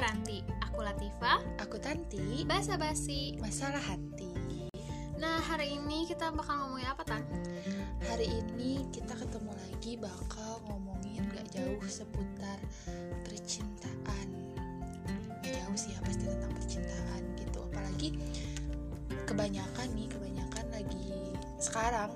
Aranti, aku Latifa, Aku Tanti, Basa Basi. masalah hati. Nah, hari ini kita bakal ngomongin apa, Tan? Hari ini kita ketemu lagi bakal ngomongin gak jauh seputar percintaan. Gak jauh sih ya pasti tentang percintaan gitu. Apalagi kebanyakan nih, kebanyakan lagi sekarang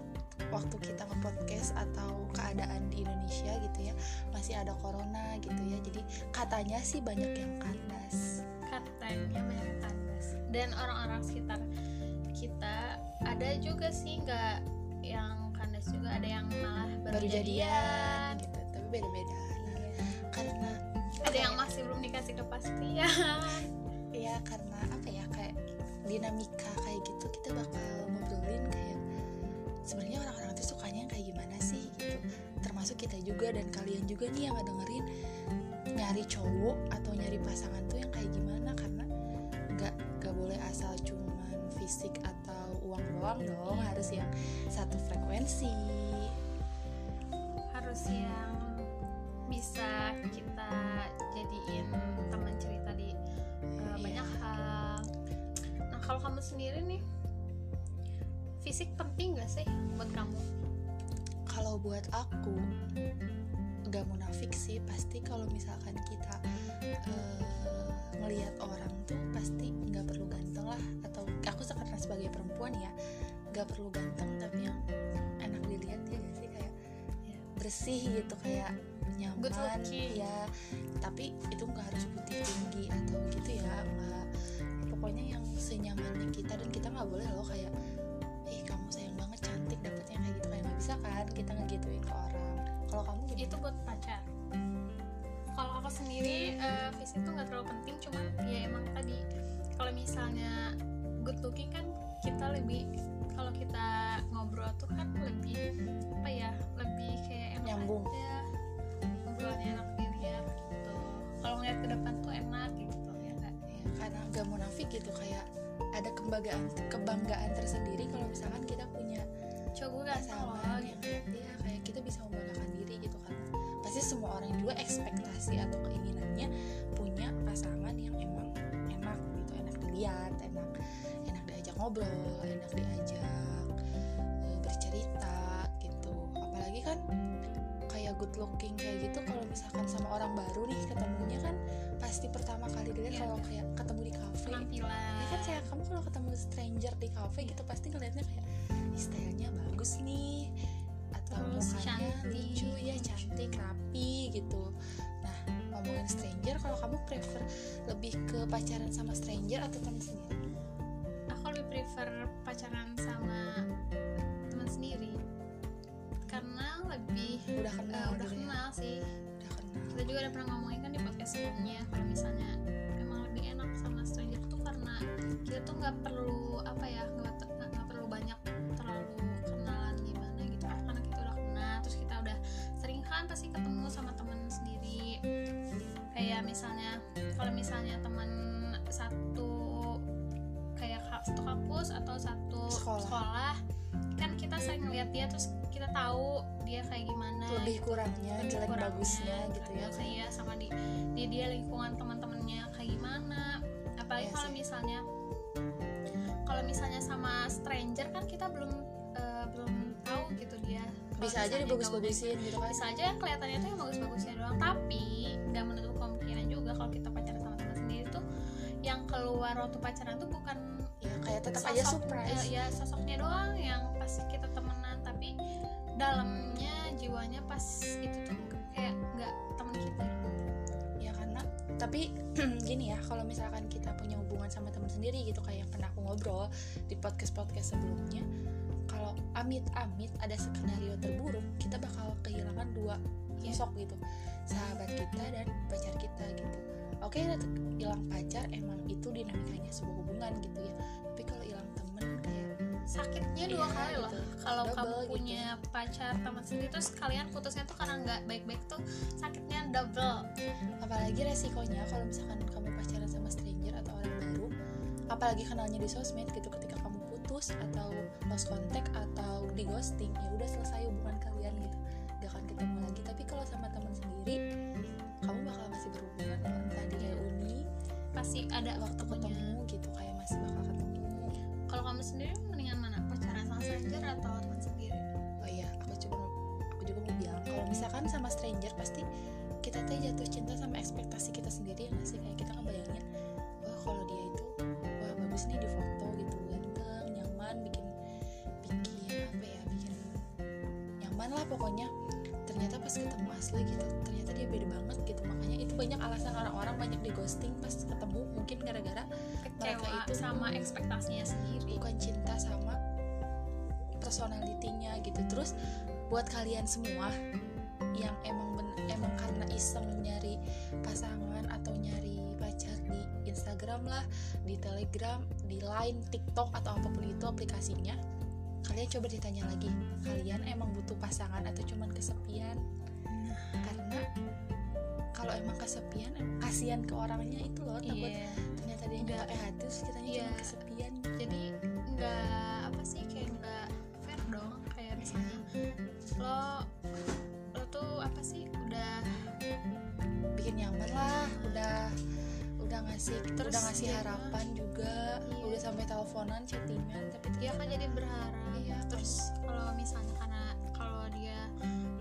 waktu kita nge-podcast atau keadaan di Indonesia gitu ya masih ada corona gitu ya jadi katanya sih banyak yang kandas Katanya banyak yang kandas. Dan orang-orang sekitar kita ada juga sih nggak yang kandas juga, ada yang malah baru, baru jadian jadian. gitu tapi beda-beda karena Ada yang masih belum dikasih kepastian. ya karena apa ya kayak dinamika kayak gitu kita bakal ngobrolin kayak sebenarnya orang-orang tuh sukanya yang kayak gimana sih gitu termasuk kita juga dan kalian juga nih yang ngedengerin nyari cowok atau nyari pasangan tuh yang kayak gimana karena nggak nggak boleh asal cuman fisik atau uang doang dong harus yang satu frekuensi Harus yang bisa kita jadiin teman cerita di uh, Iya. banyak hal. Nah, kalau kamu sendiri nih, fisik penting gak sih buat kamu? kalau buat aku nggak munafik sih. Pasti kalau misalkan kita ngelihat orang tuh pasti nggak perlu ganteng lah. Atau aku karena sebagai perempuan ya nggak perlu ganteng tapi yang enak dilihat ya nggak sih? Kayak ya, bersih gitu kayak nyaman ya tapi itu nggak harus putih tinggi atau gitu ya nggak. Pokoknya yang senyamannya kita dan kita nggak boleh loh kayak banget cantik dapetnya kayak gitu kayak nggak bisa kan kita ngegituin ke orang kalau kamu gimana? Itu buat pacar. Kalau aku sendiri, eh, fisik tuh nggak terlalu penting, cuman ya emang tadi kalau misalnya good looking kan kita lebih kalau kita ngobrol tuh kan lebih apa ya lebih kayak enak Nyambung. aja ngobrolnya enak dilihat gitu kalau ngeliat ke depan tuh enak gitu ya nggak ya, karena nggak munafik gitu kayak ada kebanggaan kebanggaan tersendiri kalau misalkan kita punya ngobrol enak diajak eh, bercerita gitu. Apalagi kan kayak good looking kayak gitu kalau misalkan sama orang baru nih ketemunya kan pasti pertama kali dilihat Iya. kalau kayak ketemu di cafe. Penampilan. Ya kan kayak kamu kalau ketemu stranger di cafe gitu pasti ngeliatnya kayak "Ih, stylenya bagus nih. Atau Terus mukanya cantik. lucu ya cantik rapi gitu. Nah ngomongin stranger kalau kamu prefer lebih ke pacaran sama stranger atau teman sendiri prefer pacaran sama teman sendiri? Karena lebih udah kenal eh, udah gitu ya? kenal sih. Udah kenal. Kita juga udah pernah ngomongin kan di podcast sebelumnya kalau misalnya emang lebih enak sama stranger tuh karena kita tuh nggak perlu apa ya nggak perlu banyak terlalu kenalan gimana gitu karena kita udah kenal terus kita udah sering kan pasti ketemu sama teman sendiri. Kayak misalnya kalau misalnya teman satu atau satu Sekolah. sekolah kan kita sering ngeliat dia terus kita tahu dia kayak gimana lebih kurangnya lebih jelek kurangnya, bagusnya gitu ya biasa ya sama di di dia lingkungan teman-temannya kayak gimana. Apalagi Iya kalau misalnya kalau misalnya sama stranger kan kita belum eh, belum tahu gitu dia. Bisa aja dibagus-bagusin gitu kan. bisa aja yang kelihatannya tuh yang bagus-bagusnya doang. Tapi nggak menutup kemungkinan juga kalau kita pacaran sama teman sendiri tuh yang keluar waktu pacaran tuh bukan ya kayak tetap aja sosok- surprise. eh, ya sosoknya doang yang pas kita temenan tapi dalamnya jiwanya pas itu tuh kayak nggak temen kita. Ya karena tapi gini ya kalau misalkan kita punya hubungan sama teman sendiri gitu kayak yang pernah aku ngobrol di podcast podcast sebelumnya kalau amit-amit ada skenario terburuk kita bakal kehilangan dua Iya. sosok gitu. Sahabat kita dan pacar kita gitu oke hilang pacar emang itu dinamikanya sebuah hubungan gitu ya tapi kalau hilang temen kayak sakitnya dua Iya, kali loh gitu. kalau Double kamu gitu. punya pacar teman sendiri terus kalian putusnya tuh karena nggak baik-baik tuh sakitnya double apalagi resikonya kalau misalkan kamu pacaran sama stranger atau orang baru apalagi kenalnya di sosmed gitu ketika kamu putus atau lost contact atau di ghosting ya udah selesai hubungan kalian stranger pasti kita teh jatuh cinta sama ekspektasi kita sendiri ya nggak sih? Kayak kita ngebayangin wah kalau dia itu wah bagus nih di foto gitu ganteng nyaman bikin bikin apa ya bikin nyaman lah pokoknya. Ternyata pas ketemu asli gitu ternyata dia beda banget gitu. Makanya itu banyak alasan orang-orang banyak di ghosting pas ketemu mungkin gara-gara kecewa itu- sama ekspektasinya sendiri. Bukan cinta sama personalitinya gitu. Terus buat kalian semua yang emang ben- emang karena iseng nyari pasangan atau nyari pacar di Instagram lah di Telegram di Line TikTok atau apa pun itu aplikasinya kalian coba ditanya lagi kalian emang butuh pasangan atau cuman kesepian karena kalau emang kesepian kasihan ke orangnya itu loh takut Iya. ternyata dia nggak hati terus kitanya Iya. cuma kesepian jadi nggak apa sih ngasih Terus udah ngasih harapan juga Iya. udah sampai teleponan chattingan tapi dia kan jadi berharap Iya. terus kalau misalnya karena kalau dia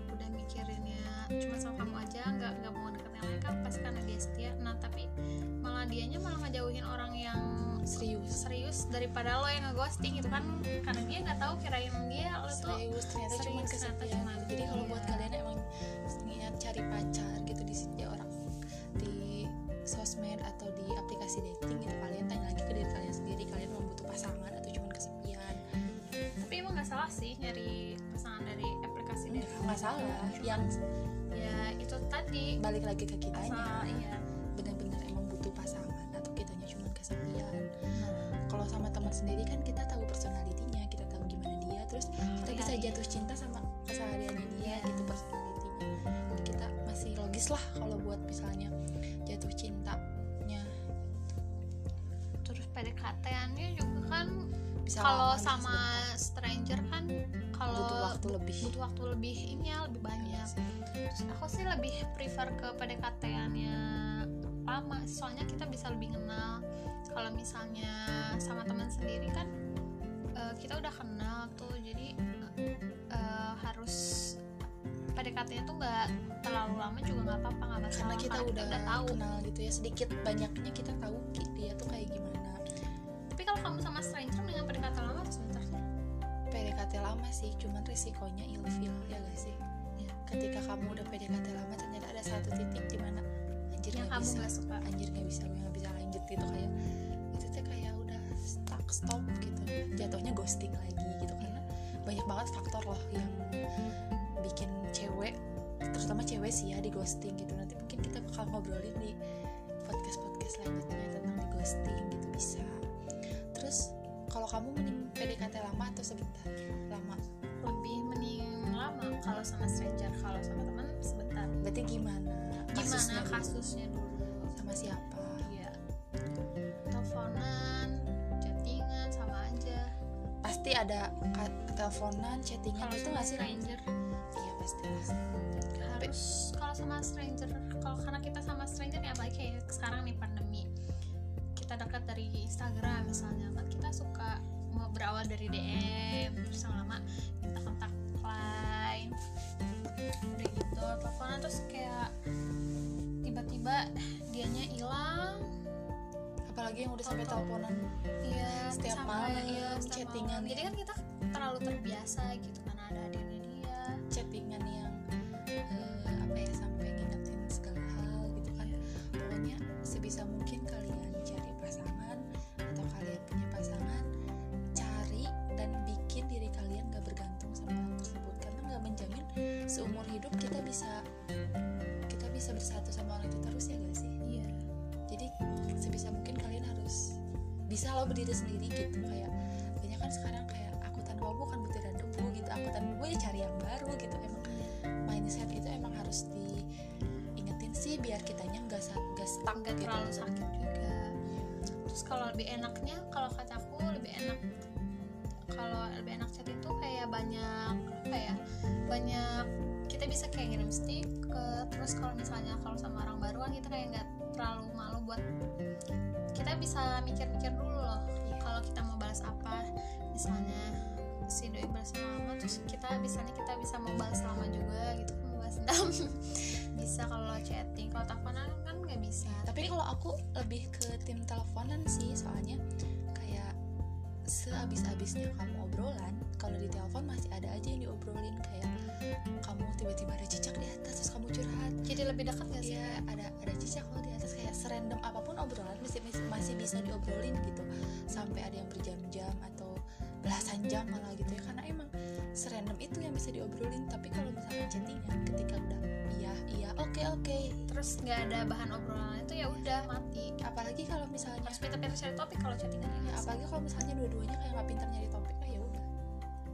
udah mikirinnya cuma sama kamu aja nggak nggak mau deket yang lain kan pasti karena dia setia nah tapi malah dianya malah ngejauhin orang yang serius serius daripada lo yang ngeghosting gitu kan karena dia nggak tahu kirain dia lo tuh serius ternyata cuma serius, kesepian cuman- jadi kalau iya. buat kalian yang emang niat cari pacar gitu di ya orang di sosmed atau di aplikasi dating gitu. Kalian tanya lagi ke diri kalian sendiri kalian mau butuh pasangan atau cuma kesepian. Tapi emang nggak salah sih nyari pasangan dari aplikasi dating. nggak salah yang ya. itu tadi. Balik lagi ke kitanya. Asal iya. Benar-benar emang butuh pasangan atau kitanya cuma kesepian. Kalau sama teman sendiri kan kita tahu personalitinya kita tahu gimana dia terus kita Iya, bisa iya. jatuh cinta sama kesehariannya dia gitu personalitinya. Jadi kita masih logis lah kalau buat misalnya jatuh terus PDKT-annya juga kan bisa kalau bisa sama sebentar. stranger kan kalau butuh waktu lebih. butuh waktu lebih ini ya lebih Iya banyak sih. terus aku sih lebih prefer ke PDKT-annya lama soalnya kita bisa lebih kenal. Kalau misalnya sama teman sendiri kan eh, kita udah kenal tuh jadi eh, harus PDKT-nya tuh nggak terlalu lama juga nggak apa-apa nggak masalah. karena kita udah, tahu. kenal gitu ya sedikit banyaknya kita tahu dia tuh kayak gimana kalau kamu sama stranger dengan PDKT lama atau sebentar PDKT lama sih cuman risikonya ilfil ya gak sih? Iya. ketika kamu udah PDKT lama ternyata ada satu titik di mana anjir yang nggak kamu bisa. nggak suka. Anjir nggak bisa gue nggak bisa lanjut gitu kayak itu tuh kayak udah stuck stop gitu. Jatuhnya ghosting lagi gitu karena banyak banget faktor loh yang bikin cewek terutama cewek sih ya di ghosting gitu. Nanti mungkin kita bakal ngobrolin di podcast podcast selanjutnya tentang di ghosting gitu bisa kalau kamu mending PDKT lama atau sebentar? Lama. Lebih mending lama kalau sama stranger kalau sama teman sebentar. Berarti gimana gimana dulu? kasusnya dulu? Sama siapa? Iya. Teleponan chattingan sama aja. Pasti ada teleponan chattingan kalau itu nggak sih stranger? Iya pasti harus kalau sama stranger kalau karena kita sama stranger ya apalagi kayak sekarang nih pandemi. Kita dekat dari Instagram misalnya suka mau berawal dari DM terus lama kita kontak line udah gitu teleponan terus kayak tiba-tiba dianya hilang apalagi yang udah sampai teleponan iya Setiap malam, iya, chattingan malam. jadi ya. kan kita terlalu terbiasa gitu karena ada adanya bisa kita bisa bersatu sama orang itu terus ya gak sih? Iya. Jadi sebisa mungkin kalian harus bisa lo berdiri sendiri gitu kayak banyak kan sekarang kayak angkutan umum bukan butiran debu gitu angkutan debu ya cari yang baru gitu. Emang mindset itu emang harus diingetin sih biar kitanya nggak nggak stuck gitu. terlalu sakit juga. Terus kalau lebih enaknya kalau kataku lebih enak kalau lebih enak chat itu kayak banyak apa ya banyak kita bisa kayak ngirim stiker terus kalau misalnya kalau sama orang baru kan kita kayak nggak terlalu malu buat kita bisa mikir-mikir dulu loh Iya. kalau kita mau balas apa misalnya si doi balas lama terus kita misalnya kita bisa mau balas lama juga gitu kan mau balas dendam bisa kalau chatting kalau teleponan kan nggak bisa tapi kalau aku lebih ke tim teleponan sih soalnya sehabis-habisnya kamu obrolan kalau di telepon masih ada aja yang diobrolin kayak kamu tiba-tiba ada cicak di atas terus kamu curhat. Jadi lebih dekat gak sih? Iya ada ada cicak kalau di atas kayak serandom apa pun obrolan masih masih- masih bisa diobrolin gitu. Sampai ada yang berjam-jam atau belasan jam malah gitu ya karena emang serandom itu yang bisa diobrolin tapi kalau misalnya chattingan ketika udah iya iya oke oke. Terus nggak ada bahan obrolan itu ya udah mati. Apalagi kalau misalnya harus pintar-pintar cari topik kalau chattingan ya, ya apalagi kalau misalnya dua-duanya kayak nggak pintar nyari topik nah ya udah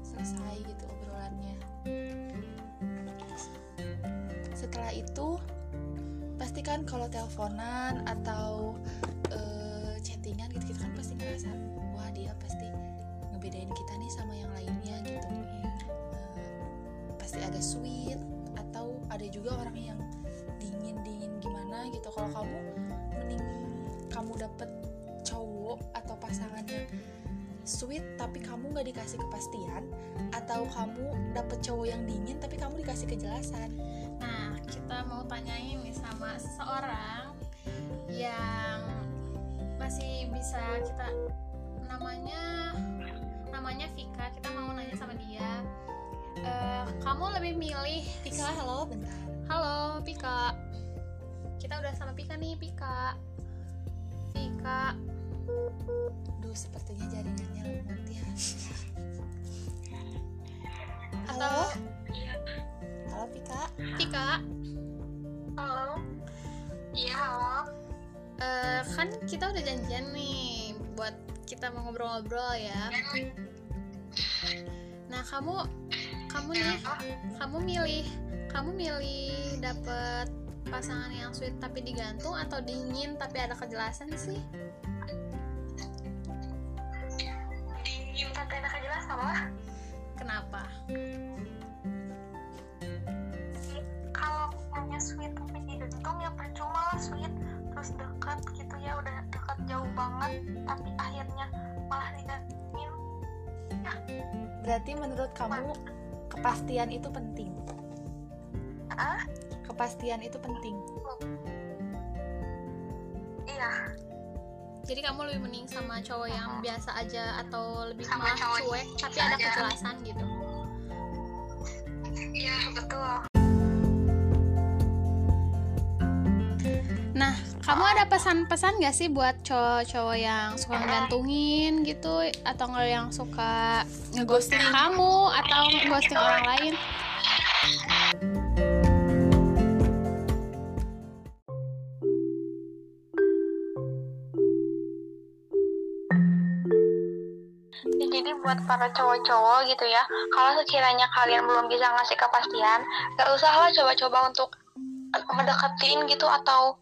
selesai gitu obrolannya. Setelah itu pastikan kalau teleponan atau eh, chattingan gitu kita kan pasti ngerasa wah dia pasti ngebedain kita nih sama yang lainnya gitu pasti ada sweet atau ada juga orang yang dingin dingin gimana gitu kalau kamu mending kamu dapet cowok atau pasangan yang sweet tapi kamu nggak dikasih kepastian atau kamu dapet cowok yang dingin tapi kamu dikasih kejelasan Nah, kita mau tanyain nih sama seseorang yang masih bisa kita namanya namanya Vika. Kita mau nanya sama dia. Eh, kamu lebih milih Pika halo bentar Halo, Pika. Kita udah sama Pika nih, Pika. Pika. duh sepertinya jaringannya lemot ya Atau halo halo Pika Pika, Halo. Iya, halo. eh, kan kita udah janjian nih buat kita mau ngobrol-ngobrol ya. Nah, kamu kamu nih kamu milih kamu milih dapet pasangan yang sweet tapi digantung atau dingin tapi ada kejelasan sih Dingin tapi enak kejelasan lah. kenapa Kalau punya sweet tapi digantung ya percuma lah sweet. Terus dekat gitu ya udah dekat jauh banget tapi akhirnya malah digantungin. berarti menurut kamu kepastian itu penting Ah, kepastian itu penting iya. jadi kamu lebih mending sama cowok yang biasa aja atau lebih Sama malah cowok cuek tapi ada aja. kejelasan gitu Iya, betul. Kamu ada pesan-pesan gak sih buat cowok-cowok yang suka ngegantungin gitu atau nggak yang suka ngeghosting kamu atau ngeghosting orang lain? Ya, jadi buat para cowok-cowok gitu ya, kalau sekiranya kalian belum bisa ngasih kepastian, gak usahlah coba-coba untuk ngedeketin gitu atau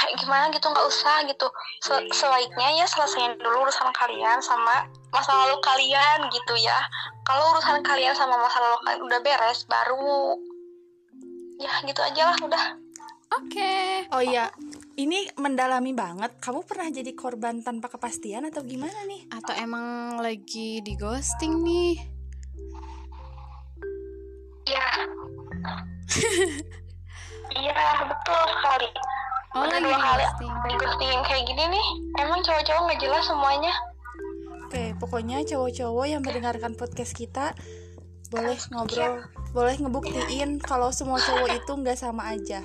kayak gimana gitu nggak usah gitu. Se- sebaiknya ya selesaiin dulu urusan kalian sama masa lalu kalian gitu ya. Kalau urusan kalian sama masa lalu kalian udah beres, baru ya gitu aja lah udah. Oke. oh iya ini mendalami banget kamu pernah jadi korban tanpa kepastian atau gimana nih Atau emang lagi di ghosting nih? Iya. Iya betul sekali. Oh, Udah lagi dua di kali ghosting. Digostingin kayak gini nih, emang cowok-cowok nggak jelas semuanya. Oke, pokoknya cowok-cowok yang mendengarkan podcast kita boleh ngobrol, boleh ngebuktiin kalau semua cowok itu nggak sama aja.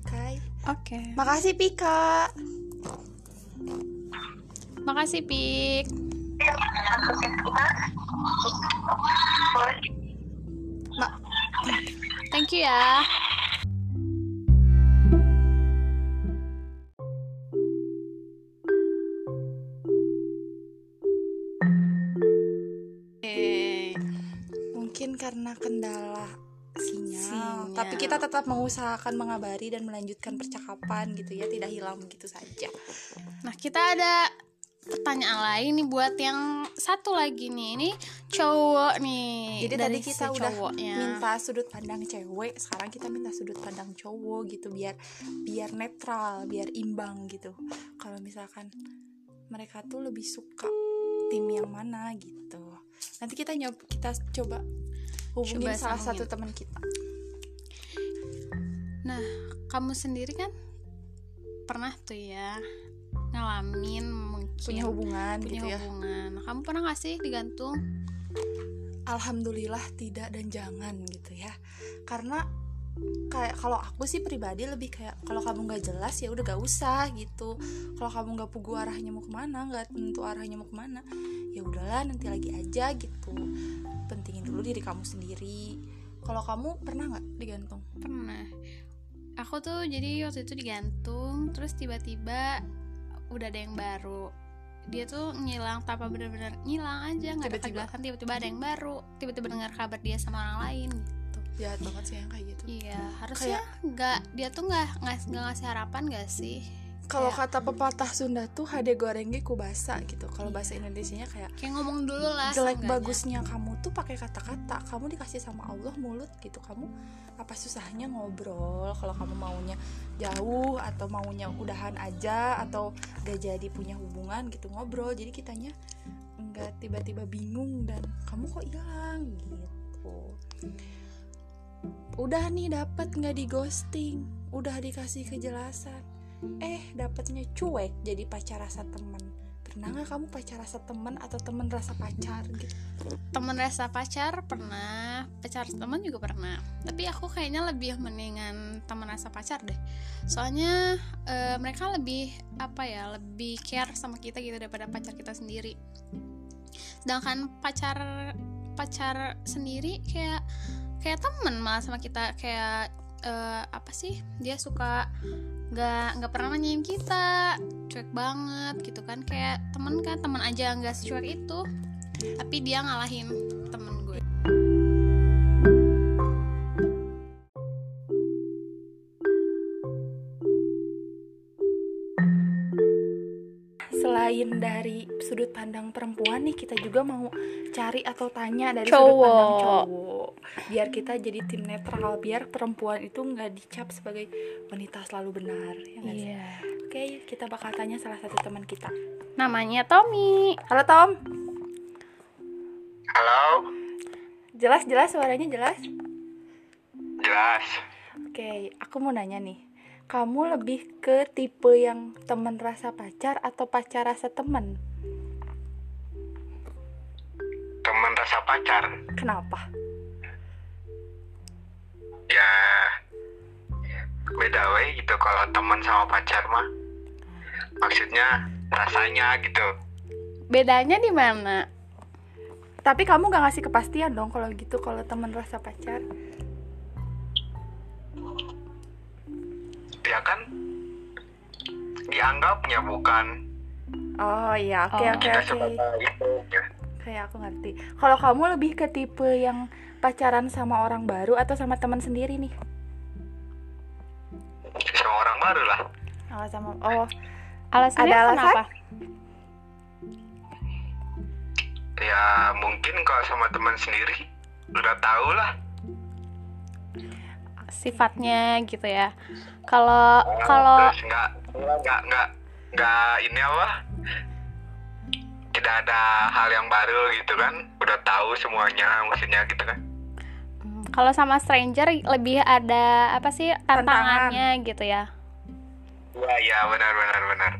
Oke, Oke. makasih Pika. Makasih, Pik. Ma- Thank you ya. Karena kendala sinyal, Sinyal. tapi kita tetap mengusahakan mengabari dan melanjutkan percakapan gitu ya, tidak hilang begitu saja. Nah, kita ada pertanyaan lain nih buat yang satu lagi nih ini cowok nih Jadi dari tadi kita si udah cowoknya. minta sudut pandang cewek, sekarang kita minta sudut pandang cowok gitu biar biar netral, biar imbang gitu. Kalau misalkan mereka tuh lebih suka tim yang mana gitu. Nanti kita nyob kita coba hubungin Coba salah satu teman kita. Nah, kamu sendiri kan pernah tuh ya ngalamin mungkin Punya hubungan punya gitu ya. hubungan. Nah, Kamu pernah gak sih digantung? Alhamdulillah tidak dan jangan gitu ya. Karena kayak kalau aku sih pribadi lebih kayak kalau kamu nggak jelas ya udah gak usah gitu kalau kamu nggak pugu arahnya mau ke mana nggak tentu arahnya mau ke mana ya udahlah nanti lagi aja gitu pentingin dulu diri kamu sendiri kalau kamu pernah nggak digantung Pernah. Aku tuh jadi waktu itu digantung, terus tiba-tiba udah ada yang baru. Dia tuh ngilang tanpa benar-benar ngilang aja, nggak ada kejelasan. Tiba-tiba ada yang baru, tiba-tiba dengar kabar dia sama orang lain gitu. Jahat banget sih yang kayak gitu Iya, harusnya nggak dia tuh nggak nggak ngasih harapan gak sih? kalau Kayak- kata pepatah Sunda tuh hade gorengnya kubasa gitu kalau bahasa Iya. Indonesianya kayak Kayak ngomong dulu lah. jelek seenggaknya. bagusnya kamu tuh pakai kata-kata kamu dikasih sama Allah mulut gitu kamu apa susahnya ngobrol kalau kamu maunya jauh atau maunya udahan aja atau gak jadi punya hubungan gitu ngobrol jadi kitanya nggak tiba-tiba bingung dan kamu kok hilang gitu udah nih dapat nggak di ghosting? Udah dikasih kejelasan. Eh dapatnya cuek jadi pacar rasa teman pernah nggak kamu pacar rasa teman atau teman rasa pacar gitu? Temen rasa pacar pernah pacar temen juga pernah. Tapi aku kayaknya lebih mendingan temen rasa pacar deh. Soalnya eh, mereka lebih apa ya lebih care sama kita gitu daripada pacar kita sendiri. Sedangkan pacar pacar sendiri kayak kayak temen malah sama kita kayak eh, apa sih dia suka nggak nggak pernah nanyain kita cuek banget gitu kan kayak temen kan temen aja nggak secuek itu tapi dia ngalahin temen pandang perempuan nih kita juga mau cari atau tanya dari Cowok. sudut pandang cowok biar kita jadi tim netral biar perempuan itu nggak dicap sebagai wanita selalu benar ya sih? Iya. oke kita bakal tanya salah satu teman kita namanya Tommy halo Tom Halo, jelas jelas suaranya jelas jelas. Oke, aku mau nanya nih. Kamu lebih ke tipe yang temen rasa pacar atau pacar rasa temen? Temen rasa pacar. Kenapa? Ya beda we gitu kalau temen sama pacar mah. Maksudnya rasanya gitu. bedanya di mana Tapi kamu gak ngasih kepastian dong kalau gitu kalau temen rasa pacar. Ya kan dianggapnya bukan Oh iya, oke Oh. oke kita oke. Ya. Kayak aku ngerti. Kalau kamu lebih ke tipe yang pacaran sama orang baru atau sama teman sendiri nih? Sama orang baru lah. Oh, sama Oh, alasannya Ada alasan? kenapa Ya mungkin kalau sama teman sendiri udah tahu lah. sifatnya gitu ya kalau kalau terus nggak nggak nggak nggak ini apa? Tidak ada hal yang baru gitu kan? Udah tahu semuanya maksudnya gitu kan? Kalau sama stranger lebih ada apa sih tantangannya gitu ya Iya iya benar benar benar.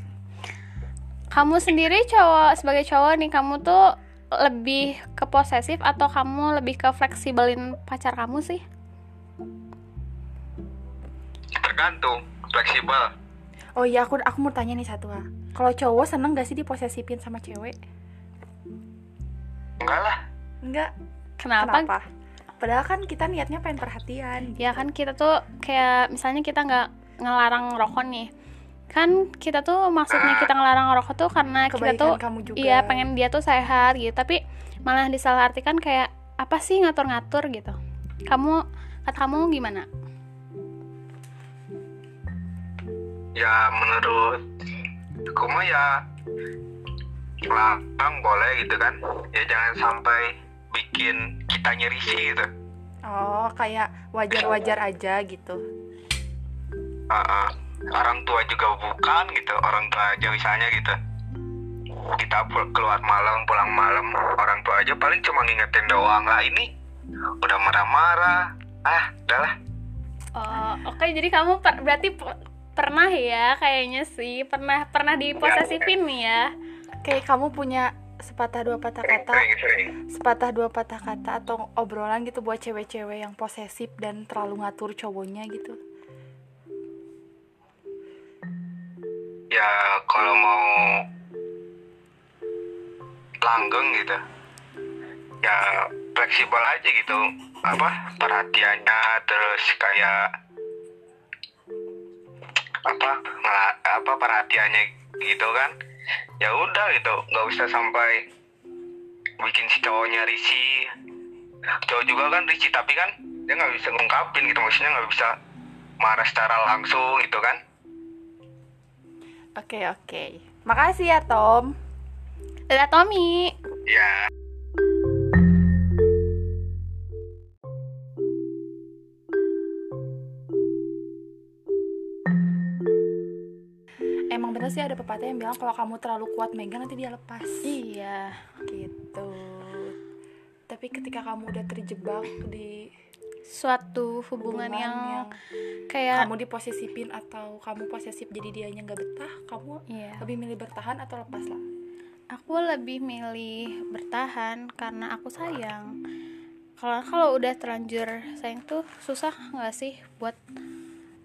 kamu sendiri cowok sebagai cowok nih kamu tuh lebih ke posesif atau kamu lebih ke fleksibelin pacar kamu sih Tergantung fleksibel. Oh iya aku aku mau tanya nih satu ah. Kalau cowok seneng gak sih diposesifin sama cewek? Enggak lah. Enggak. kenapa, Kenapa? Padahal kan kita niatnya pengen perhatian. ya kan kita tuh kayak misalnya kita nggak ngelarang rokok nih kan kita tuh maksudnya kita ngelarang rokok tuh karena kita Kebaikan tuh kamu juga. iya pengen dia tuh sehat gitu tapi malah disalahartikan kayak apa sih ngatur-ngatur gitu kamu kata kamu gimana Ya menurut aku mah ya larang boleh gitu kan. Ya jangan sampai bikin kita nyerisi gitu. Oh kayak wajar-wajar aja gitu. Ah, ah. orang tua juga bukan gitu. Orang tua aja misalnya gitu. Kita pul- keluar malam pulang malam orang tua aja paling cuma ngingetin doang lah ini udah marah-marah. Ah udahlah. Oh, oke. Jadi kamu per- berarti pernah ya kayaknya sih. Pernah pernah diposesifin nih ya. kayak kamu punya sepatah dua patah sering kata sering sering. sepatah dua patah kata atau obrolan gitu buat cewek-cewek yang posesif dan terlalu ngatur cowoknya gitu? Ya kalau mau langgeng gitu. Ya fleksibel aja gitu. Apa perhatiannya terus kayak apa apa perhatiannya gitu kan. Ya udah gitu nggak usah sampai bikin si cowoknya risih. Cowok juga kan risih tapi kan dia nggak bisa ngungkapin gitu maksudnya nggak bisa marah secara langsung gitu kan. Oke oke. Makasih ya Tom. Dadah Tommy. ya. emang bener sih ada pepatah yang bilang kalau kamu terlalu kuat megang nanti dia lepas Iya. gitu tapi ketika kamu udah terjebak di Suatu hubungan, hubungan yang, yang kayak kamu diposesifin atau kamu posesif jadi dianya nggak betah kamu Iya. lebih milih bertahan atau lepas lah Aku lebih milih bertahan karena aku sayang. Kalau kalau udah terlanjur sayang tuh susah nggak sih buat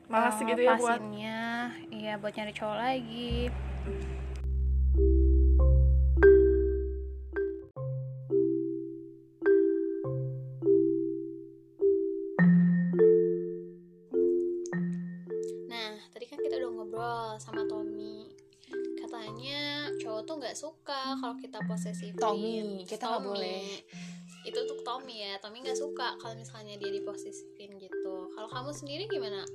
malas eh, gitu ya buat Iya buat nyari cowok lagi. Nah, tadi kan kita udah ngobrol sama Tommy. Katanya cowok tuh nggak suka kalau kita posesifin. Tommy, kita nggak boleh. Itu untuk Tommy ya. Tommy nggak suka kalau misalnya dia diposesifin gitu. Kalau kamu sendiri gimana?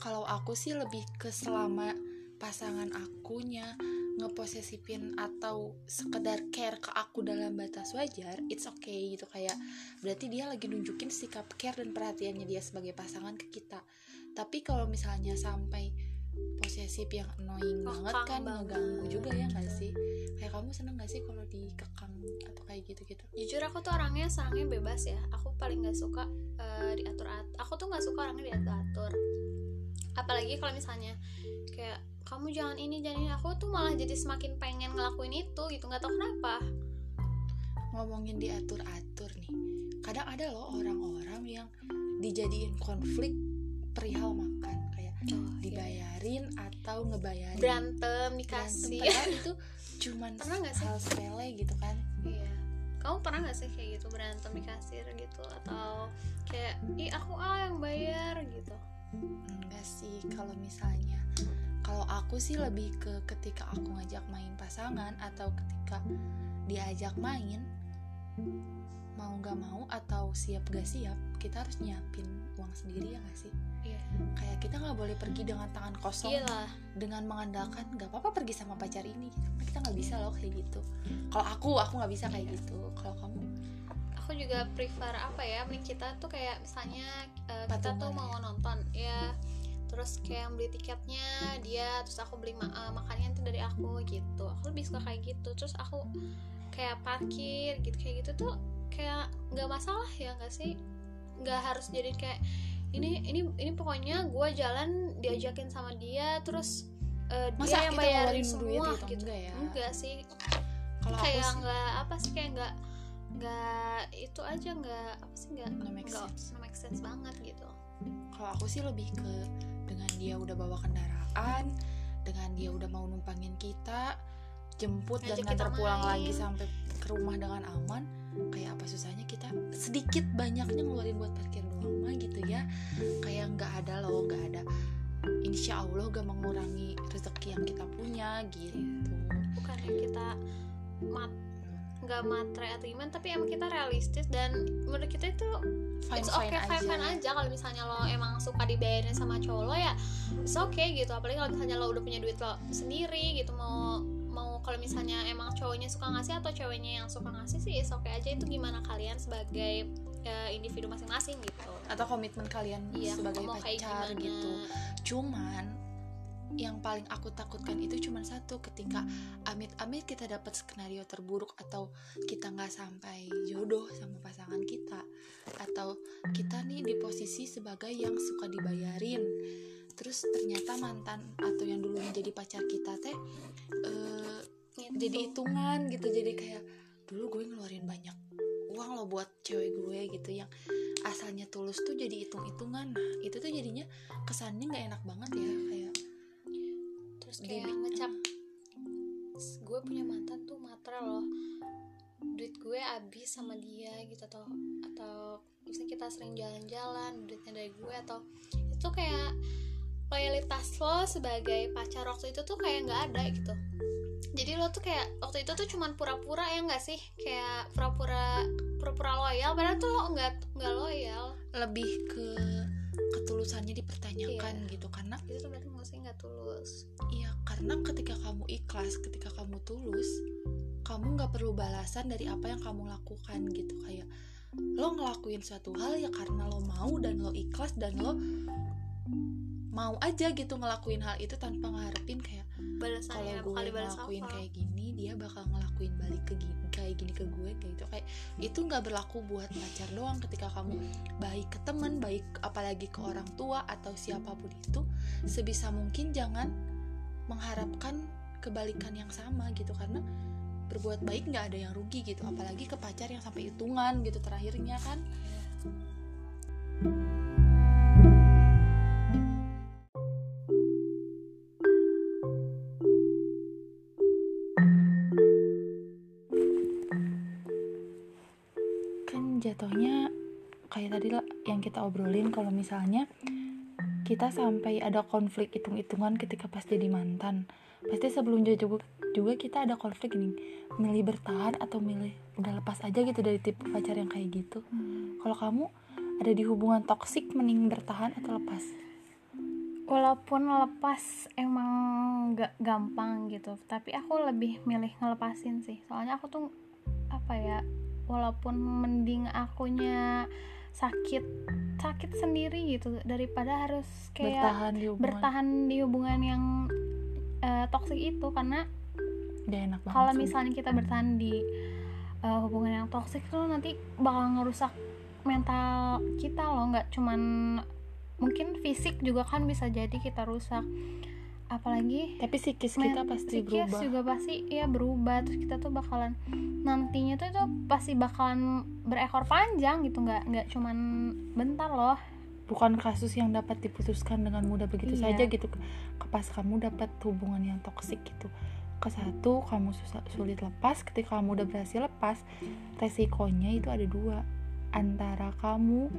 Kalau aku sih lebih ke selama pasangan akunya ngeposesifin atau sekedar care ke aku dalam batas wajar it's okay gitu. Kayak berarti dia lagi nunjukin sikap care dan perhatiannya dia sebagai pasangan ke kita. Tapi kalau misalnya sampai posesif yang annoying Kekang banget kan banget. ngeganggu juga ya nggak sih kayak kamu seneng gak sih kalau dikekang atau kayak gitu-gitu Jujur aku tuh orangnya serangnya bebas ya. Aku paling nggak suka eh, diatur atur. Aku tuh nggak suka orangnya diatur atur. Apalagi kalau misalnya kayak kamu jangan ini jangan ini aku tuh malah jadi semakin pengen ngelakuin itu gitu nggak tahu kenapa ngomongin diatur-atur nih kadang ada loh orang-orang yang dijadiin konflik perihal makan kayak dibayarin atau ngebayarin berantem Berantem, dikasih. padahal itu cuman Pernah nggak sih? hal sepele gitu kan. Iya. Kamu pernah nggak sih kayak gitu berantem di kasir gitu? Atau kayak ih aku ah yang bayar gitu? Enggak sih kalau misalnya kalau aku sih lebih ke ketika aku ngajak main pasangan atau ketika diajak main mau nggak mau atau siap gak siap kita harus nyiapin uang sendiri ya gak sih? iya kayak kita nggak boleh pergi dengan tangan kosong iyalah. dengan mengandalkan nggak apa-apa pergi sama pacar ini. Karena kita nggak bisa loh kayak gitu. Kalau aku aku nggak bisa kayak gitu. Kalau kamu? Aku juga prefer apa ya mending kita tuh kayak misalnya eh, kita tuh mau nonton ya terus kayak yang beli tiketnya dia terus aku beli ma- eh, makanannya tuh dari aku gitu. Aku lebih suka kayak gitu. Terus aku kayak parkir gitu kayak gitu tuh kayak nggak masalah ya nggak sih? Nggak harus jadi kayak ini ini ini pokoknya gue jalan diajakin sama dia terus eh, Masa dia yang bayarin semua duit gitu? gitu Enggak ya? enggak sih kalau kayak nggak apa sih kayak nggak nggak itu aja nggak apa sih nggak Nggak make nggak sense. nggak make sense banget gitu kalau aku sih lebih ke dengan dia udah bawa kendaraan dengan dia udah mau numpangin kita jemput dan Ngajak ngantar kita pulang main. lagi sampai ke rumah dengan aman kayak apa susahnya kita sedikit banyaknya ngeluarin buat parkir doang mah gitu ya. Kayak nggak ada loh nggak ada. Insya Allah gak mengurangi rezeki yang kita punya gitu. Bukannya kita mat nggak matre atau gimana tapi emang kita realistis dan menurut kita itu fine it's okay fine fine aja. Aja kalau misalnya lo emang suka dibayarin sama cowok lo ya it's okay gitu. Apalagi kalau misalnya lo udah punya duit lo sendiri gitu mau mau kalau misalnya emang cowoknya suka ngasih atau ceweknya yang suka ngasih sih is oke aja. Itu gimana kalian sebagai eh, individu masing-masing gitu. Atau komitmen kalian iya sebagai pacar gitu. Cuman yang paling aku takutkan itu cuma satu ketika amit-amit kita dapat skenario terburuk atau kita nggak sampai jodoh sama pasangan kita atau kita nih di posisi sebagai yang suka dibayarin terus ternyata mantan atau yang dulu menjadi pacar kita teh eh, Gitu. jadi hitungan gitu. Jadi kayak dulu gue ngeluarin banyak uang lo buat cewek gue gitu yang asalnya tulus tuh jadi hitung-hitungan. Nah itu tuh jadinya kesannya nggak enak banget ya kayak terus kayak Bibi- ngecap gue punya mantan tuh matre loh. Duit gue habis sama dia gitu atau atau misalnya kita sering jalan-jalan duitnya dari gue atau itu kayak loyalitas lo sebagai pacar waktu itu tuh kayak nggak ada gitu jadi lo tuh kayak waktu itu tuh cuman pura-pura ya nggak sih? Kayak pura-pura pura-pura loyal padahal tuh lo nggak nggak loyal. Lebih ke ketulusannya dipertanyakan gitu karena itu tuh berarti sih nggak tulus. Iya, karena ketika kamu ikhlas, ketika kamu tulus, kamu nggak perlu balasan dari apa yang kamu lakukan gitu. Kayak lo ngelakuin suatu hal ya karena lo mau dan lo ikhlas dan lo mau aja gitu ngelakuin hal itu tanpa ngarepin kayak kalau gue ngelakuin kayak gini dia bakal ngelakuin balik ke gini kayak gini ke gue kayak gitu. Kayak itu nggak berlaku buat pacar doang. Ketika kamu baik ke teman baik apalagi ke orang tua atau siapa pun itu sebisa mungkin jangan mengharapkan kebalikan yang sama gitu. Karena berbuat baik nggak ada yang rugi gitu. Apalagi ke pacar yang sampai hitungan gitu terakhirnya kan kan kita obrolin kalau misalnya kita sampai ada konflik hitung-hitungan ketika pas jadi mantan. Pasti sebelum jodoh juga, kita ada konflik nih milih bertahan atau milih udah lepas aja gitu dari tipe pacar yang kayak gitu. Kalau kamu ada di hubungan toksik mending bertahan atau lepas? Walaupun lepas emang gak gampang gitu tapi aku lebih milih ngelepasin sih. Soalnya aku tuh apa ya walaupun mending akunya sakit sakit sendiri gitu daripada harus kayak bertahan di hubungan. bertahan di hubungan yang eh, toksik itu karena kalau misalnya kita bertahan di eh, hubungan yang toksik tuh nanti bakal ngerusak mental kita loh nggak cuman mungkin fisik juga kan bisa jadi kita rusak apalagi tapi psikis kita pasti psikis berubah. juga pasti ya berubah. Terus kita tuh bakalan nantinya tuh itu pasti bakalan berekor panjang gitu. Nggak nggak cuman bentar loh. Bukan kasus yang dapat diputuskan dengan mudah begitu Iya. saja gitu. Ke pas kamu dapat hubungan yang toksik gitu. Ke satu kamu susah sulit lepas. Ketika kamu udah berhasil lepas resikonya itu ada dua. Antara kamu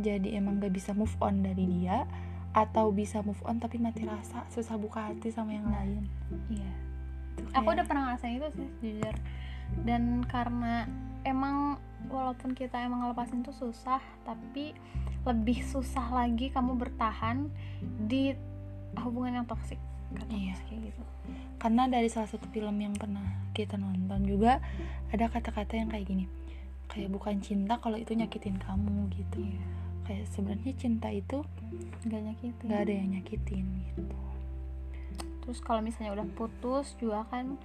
jadi emang gak bisa move on dari dia atau bisa move on tapi mati rasa susah buka hati sama yang lain. Iya. Aku udah pernah ngerasain itu sih jujur. Dan karena emang walaupun kita emang ngelepasin tuh susah tapi lebih susah lagi kamu bertahan di hubungan yang toksik kata Iya. kayak gitu. Karena dari salah satu film yang pernah kita nonton juga ada kata-kata yang kayak gini. Kayak bukan cinta kalau itu nyakitin kamu gitu. Iya. Kayak sebenarnya cinta itu nggak nyakitin. Nggak ada yang nyakitin gitu. Terus kalau misalnya udah putus juga kan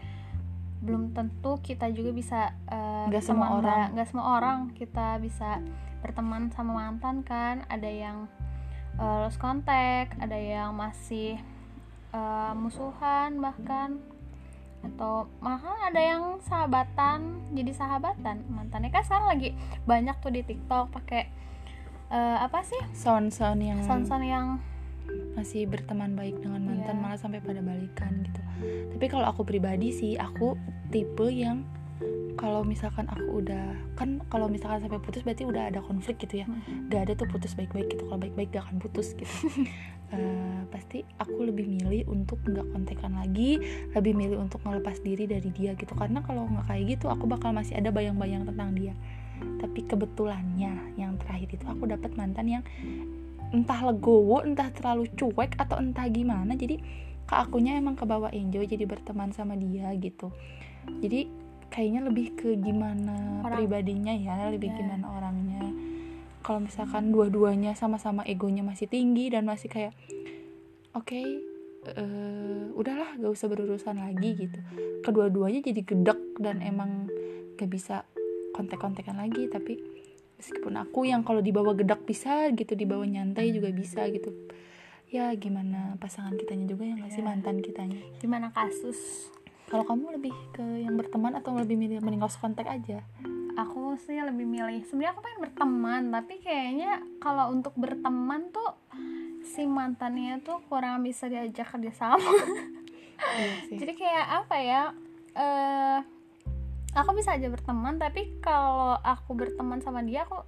belum tentu kita juga bisa eh, Nggak semua berteman orang. nggak semua orang kita bisa berteman sama mantan kan. Ada yang eh, lost contact ada yang masih eh, musuhan bahkan. Atau bahkan ada yang sahabatan jadi sahabatan. Mantannya kan sekarang lagi banyak tuh di TikTok pakai eh, apa sih? Sound-sound yang sound-sound yang masih berteman baik dengan mantan Iya. malah sampai pada balikan gitu. Tapi kalau aku pribadi sih aku tipe yang kalau misalkan aku udah kan kalau misalkan sampai putus berarti udah ada konflik gitu ya. Hmm. gak ada tuh putus baik-baik gitu. Kalau baik-baik gak akan putus gitu. Eh, pasti aku lebih milih untuk nggak kontekan lagi lebih milih untuk ngelepas diri dari dia gitu. Karena kalau nggak kayak gitu aku bakal masih ada bayang-bayang tentang dia tapi kebetulannya yang terakhir itu aku dapat mantan yang entah legowo entah terlalu cuek atau entah gimana jadi ke akunya emang ke bawah enjoy jadi berteman sama dia gitu jadi kayaknya lebih ke gimana Orang. pribadinya ya lebih Ya. gimana orangnya kalau misalkan dua-duanya sama-sama egonya masih tinggi dan masih kayak oke eh, udahlah gak usah berurusan lagi gitu kedua-duanya jadi gedek dan emang gak bisa kontek-kontekan lagi tapi meskipun aku yang kalau dibawa gedak bisa gitu dibawa nyantai juga bisa gitu. Ya gimana pasangan kitanya juga yang ngasih Ya. mantan kitanya? Gimana kasus? Kalau kamu lebih ke yang berteman atau lebih milih mending lost kontak aja? Aku sih lebih milih sebenarnya aku pengen berteman tapi kayaknya kalau untuk berteman tuh si mantannya tuh kurang bisa diajak kerja sama iya sih. Jadi kayak apa ya eh aku bisa aja berteman tapi kalau aku berteman sama dia aku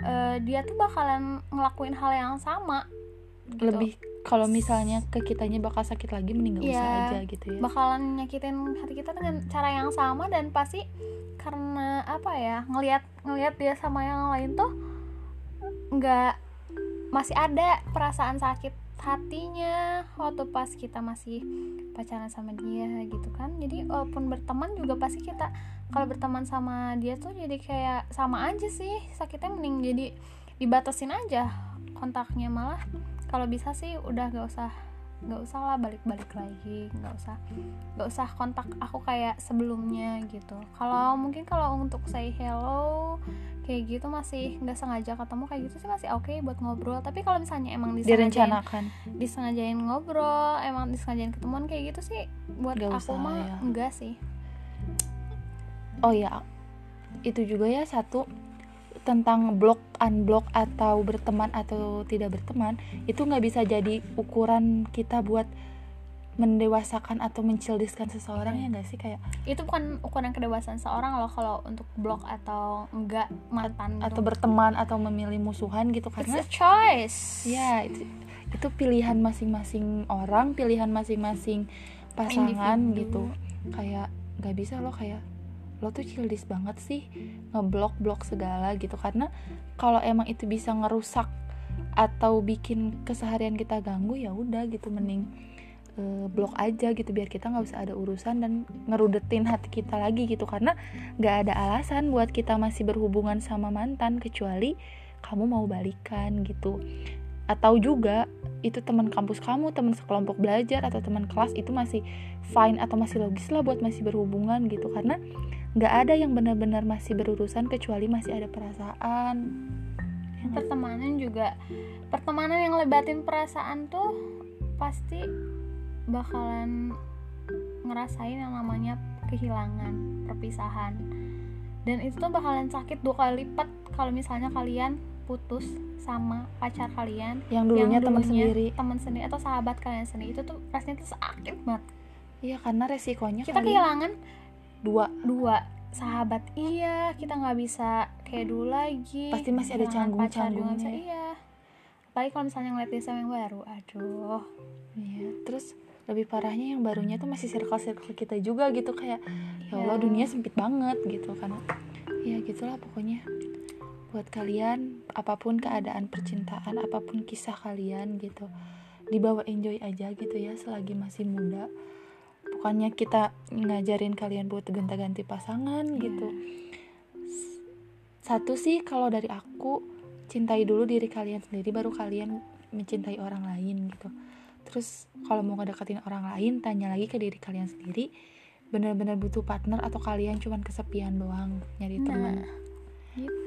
eh, dia tuh bakalan ngelakuin hal yang sama gitu. lebih kalau misalnya ke kitanya bakal sakit lagi mending gak usah Iya. aja gitu ya bakalan nyakitin hati kita dengan cara yang sama dan pasti karena apa ya ngelihat ngelihat dia sama yang lain tuh nggak masih ada perasaan sakit hatinya waktu pas kita masih pacaran sama dia gitu kan. Jadi walaupun berteman juga pasti kita kalau berteman sama dia tuh jadi kayak sama aja sih. Sakitnya mending jadi dibatasin aja kontaknya malah. Kalau bisa sih udah gak usah nggak usah lah balik-balik lagi nggak usah nggak usah kontak aku kayak sebelumnya gitu. Kalau mungkin kalau untuk say hello kayak gitu masih nggak sengaja ketemu kayak gitu sih masih oke buat ngobrol. Tapi kalau misalnya emang disengajain direncanakan. disengajain ngobrol emang disengajain ketemuan kayak gitu sih buat Nggak aku usah mah ya. enggak sih. Oh ya itu juga ya satu tentang blok unblock atau berteman atau tidak berteman itu nggak bisa jadi ukuran kita buat mendewasakan atau mencildiskan seseorang ya nggak sih kayak itu bukan ukuran kedewasaan seorang loh kalau untuk blok atau enggak mantan atau gitu. berteman atau memilih musuhan gitu It's karena a choice ya itu, itu pilihan masing-masing orang pilihan masing-masing pasangan Individu. gitu kayak nggak bisa loh kayak lo tuh childish banget sih ngeblok blok segala gitu. Karena kalau emang itu bisa ngerusak atau bikin keseharian kita ganggu ya udah gitu mending eh, blok aja gitu biar kita nggak usah ada urusan dan ngerudetin hati kita lagi gitu. Karena nggak ada alasan buat kita masih berhubungan sama mantan kecuali kamu mau balikan gitu. Atau juga itu teman kampus kamu teman sekelompok belajar atau teman kelas itu masih fine atau masih logis lah buat masih berhubungan gitu. Karena nggak ada yang benar-benar masih berurusan kecuali masih ada perasaan. Ya nggak? pertemanan juga pertemanan yang lebatin perasaan tuh pasti bakalan ngerasain yang namanya kehilangan perpisahan. Dan itu tuh bakalan sakit dua kali lipat kalau misalnya kalian putus sama pacar kalian yang dulunya teman dulunya sendiri. teman sendiri atau sahabat kalian sendiri. Itu tuh rasanya tuh sakit banget. Iya karena resikonya kita kalian kehilangan dua. Dua. Sahabat iya kita nggak bisa kayak dulu lagi. Pasti masih ada Kehilangan pacar juga canggung-canggungnya bisa, ya. iya. Apalagi kalau misalnya ngeliat sama yang baru aduh. Iya, terus lebih parahnya yang barunya tuh masih circle-circle kita juga gitu kayak ya Allah Iya. dunia sempit banget gitu karena ya gitulah pokoknya. Buat kalian apa pun keadaan percintaan apa pun kisah kalian gitu dibawa enjoy aja gitu ya selagi masih muda bukannya kita ngajarin kalian buat gonta-ganti pasangan gitu. S- satu sih kalau dari aku cintai dulu diri kalian sendiri baru kalian mencintai orang lain gitu. Terus kalau mau ngedeketin orang lain tanya lagi ke diri kalian sendiri benar-benar butuh partner atau kalian cuman kesepian doang nyari Nah. teman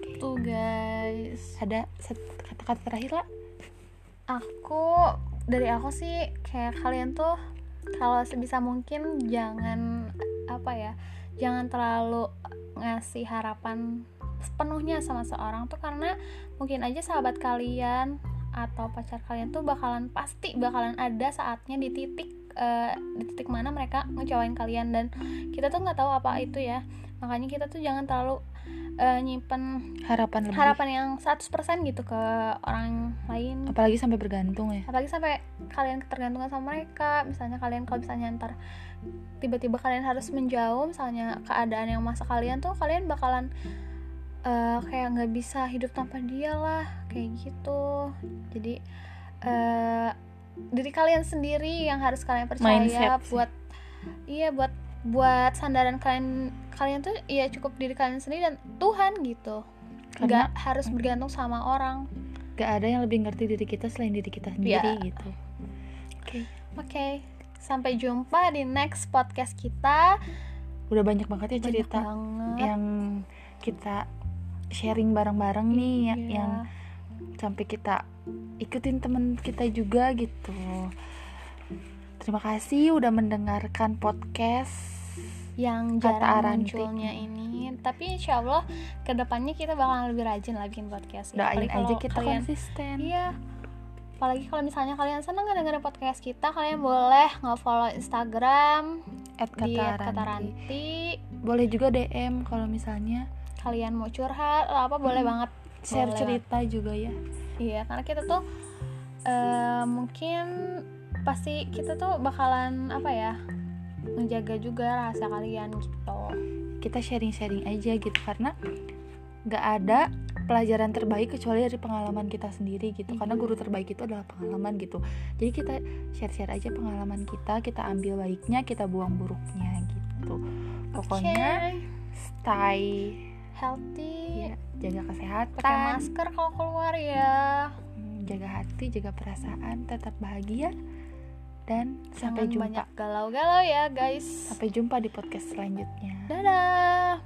gitu guys. Ada kata-kata terakhir lah aku dari aku sih kayak kalian tuh kalau sebisa mungkin jangan apa ya jangan terlalu ngasih harapan sepenuhnya sama seorang tuh karena mungkin aja sahabat kalian atau pacar kalian tuh bakalan pasti bakalan ada saatnya di titik eh, di titik mana mereka ngecewain kalian. Dan kita tuh nggak tahu apa itu ya. Makanya kita tuh jangan terlalu eh, nyimpen harapan lebih. harapan yang 100% gitu ke orang lain. Apalagi sampai bergantung ya. Apalagi sampai kalian ketergantungan sama mereka. Misalnya kalian kalau misalnya ntar tiba-tiba kalian harus menjauh misalnya keadaan yang masa kalian tuh kalian bakalan eh, kayak nggak bisa hidup tanpa dia lah kayak gitu. Jadi eh, diri kalian sendiri yang harus kalian percaya Mindset sih. buat iya buat buat sandaran kalian kalian tuh ya cukup diri kalian sendiri dan Tuhan gitu. Karena- nggak harus bergantung sama orang. Gak ada yang lebih ngerti diri kita selain diri kita sendiri gitu. Oke. Oke sampai jumpa di next podcast kita. Udah banyak banget ya Banyak cerita banget. yang kita sharing bareng-bareng nih ya- Iya. yang sampai kita ikutin temen kita juga gitu terima kasih udah mendengarkan podcast yang Kata jarang Aranti. munculnya ini. Tapi insya Allah ke depannya kita bakal lebih rajin lah bikin podcast ya. doain aja kita kalian konsisten. Iya. Apalagi kalau misalnya kalian seneng dengerin podcast kita kalian boleh nge-follow Instagram at di kata kata Ranti. Ranti boleh juga DM kalau misalnya kalian mau curhat atau apa boleh banget. Share Boleh. cerita juga ya. Iya karena kita tuh eh, mungkin pasti kita tuh bakalan apa ya menjaga juga rahasia kalian gitu. Kita sharing-sharing aja gitu karena nggak ada pelajaran terbaik kecuali dari pengalaman kita sendiri gitu. Karena guru terbaik itu adalah pengalaman gitu. Jadi kita share-share aja pengalaman kita kita ambil baiknya kita buang buruknya gitu. Pokoknya Oke. stay healthy. Ya, jaga kesehatan. Pakai masker kalau keluar ya. Hmm, jaga hati jaga perasaan tetap bahagia dan sampai jumpa. banyak galau-galau ya guys. Sampai jumpa di podcast selanjutnya. Dadah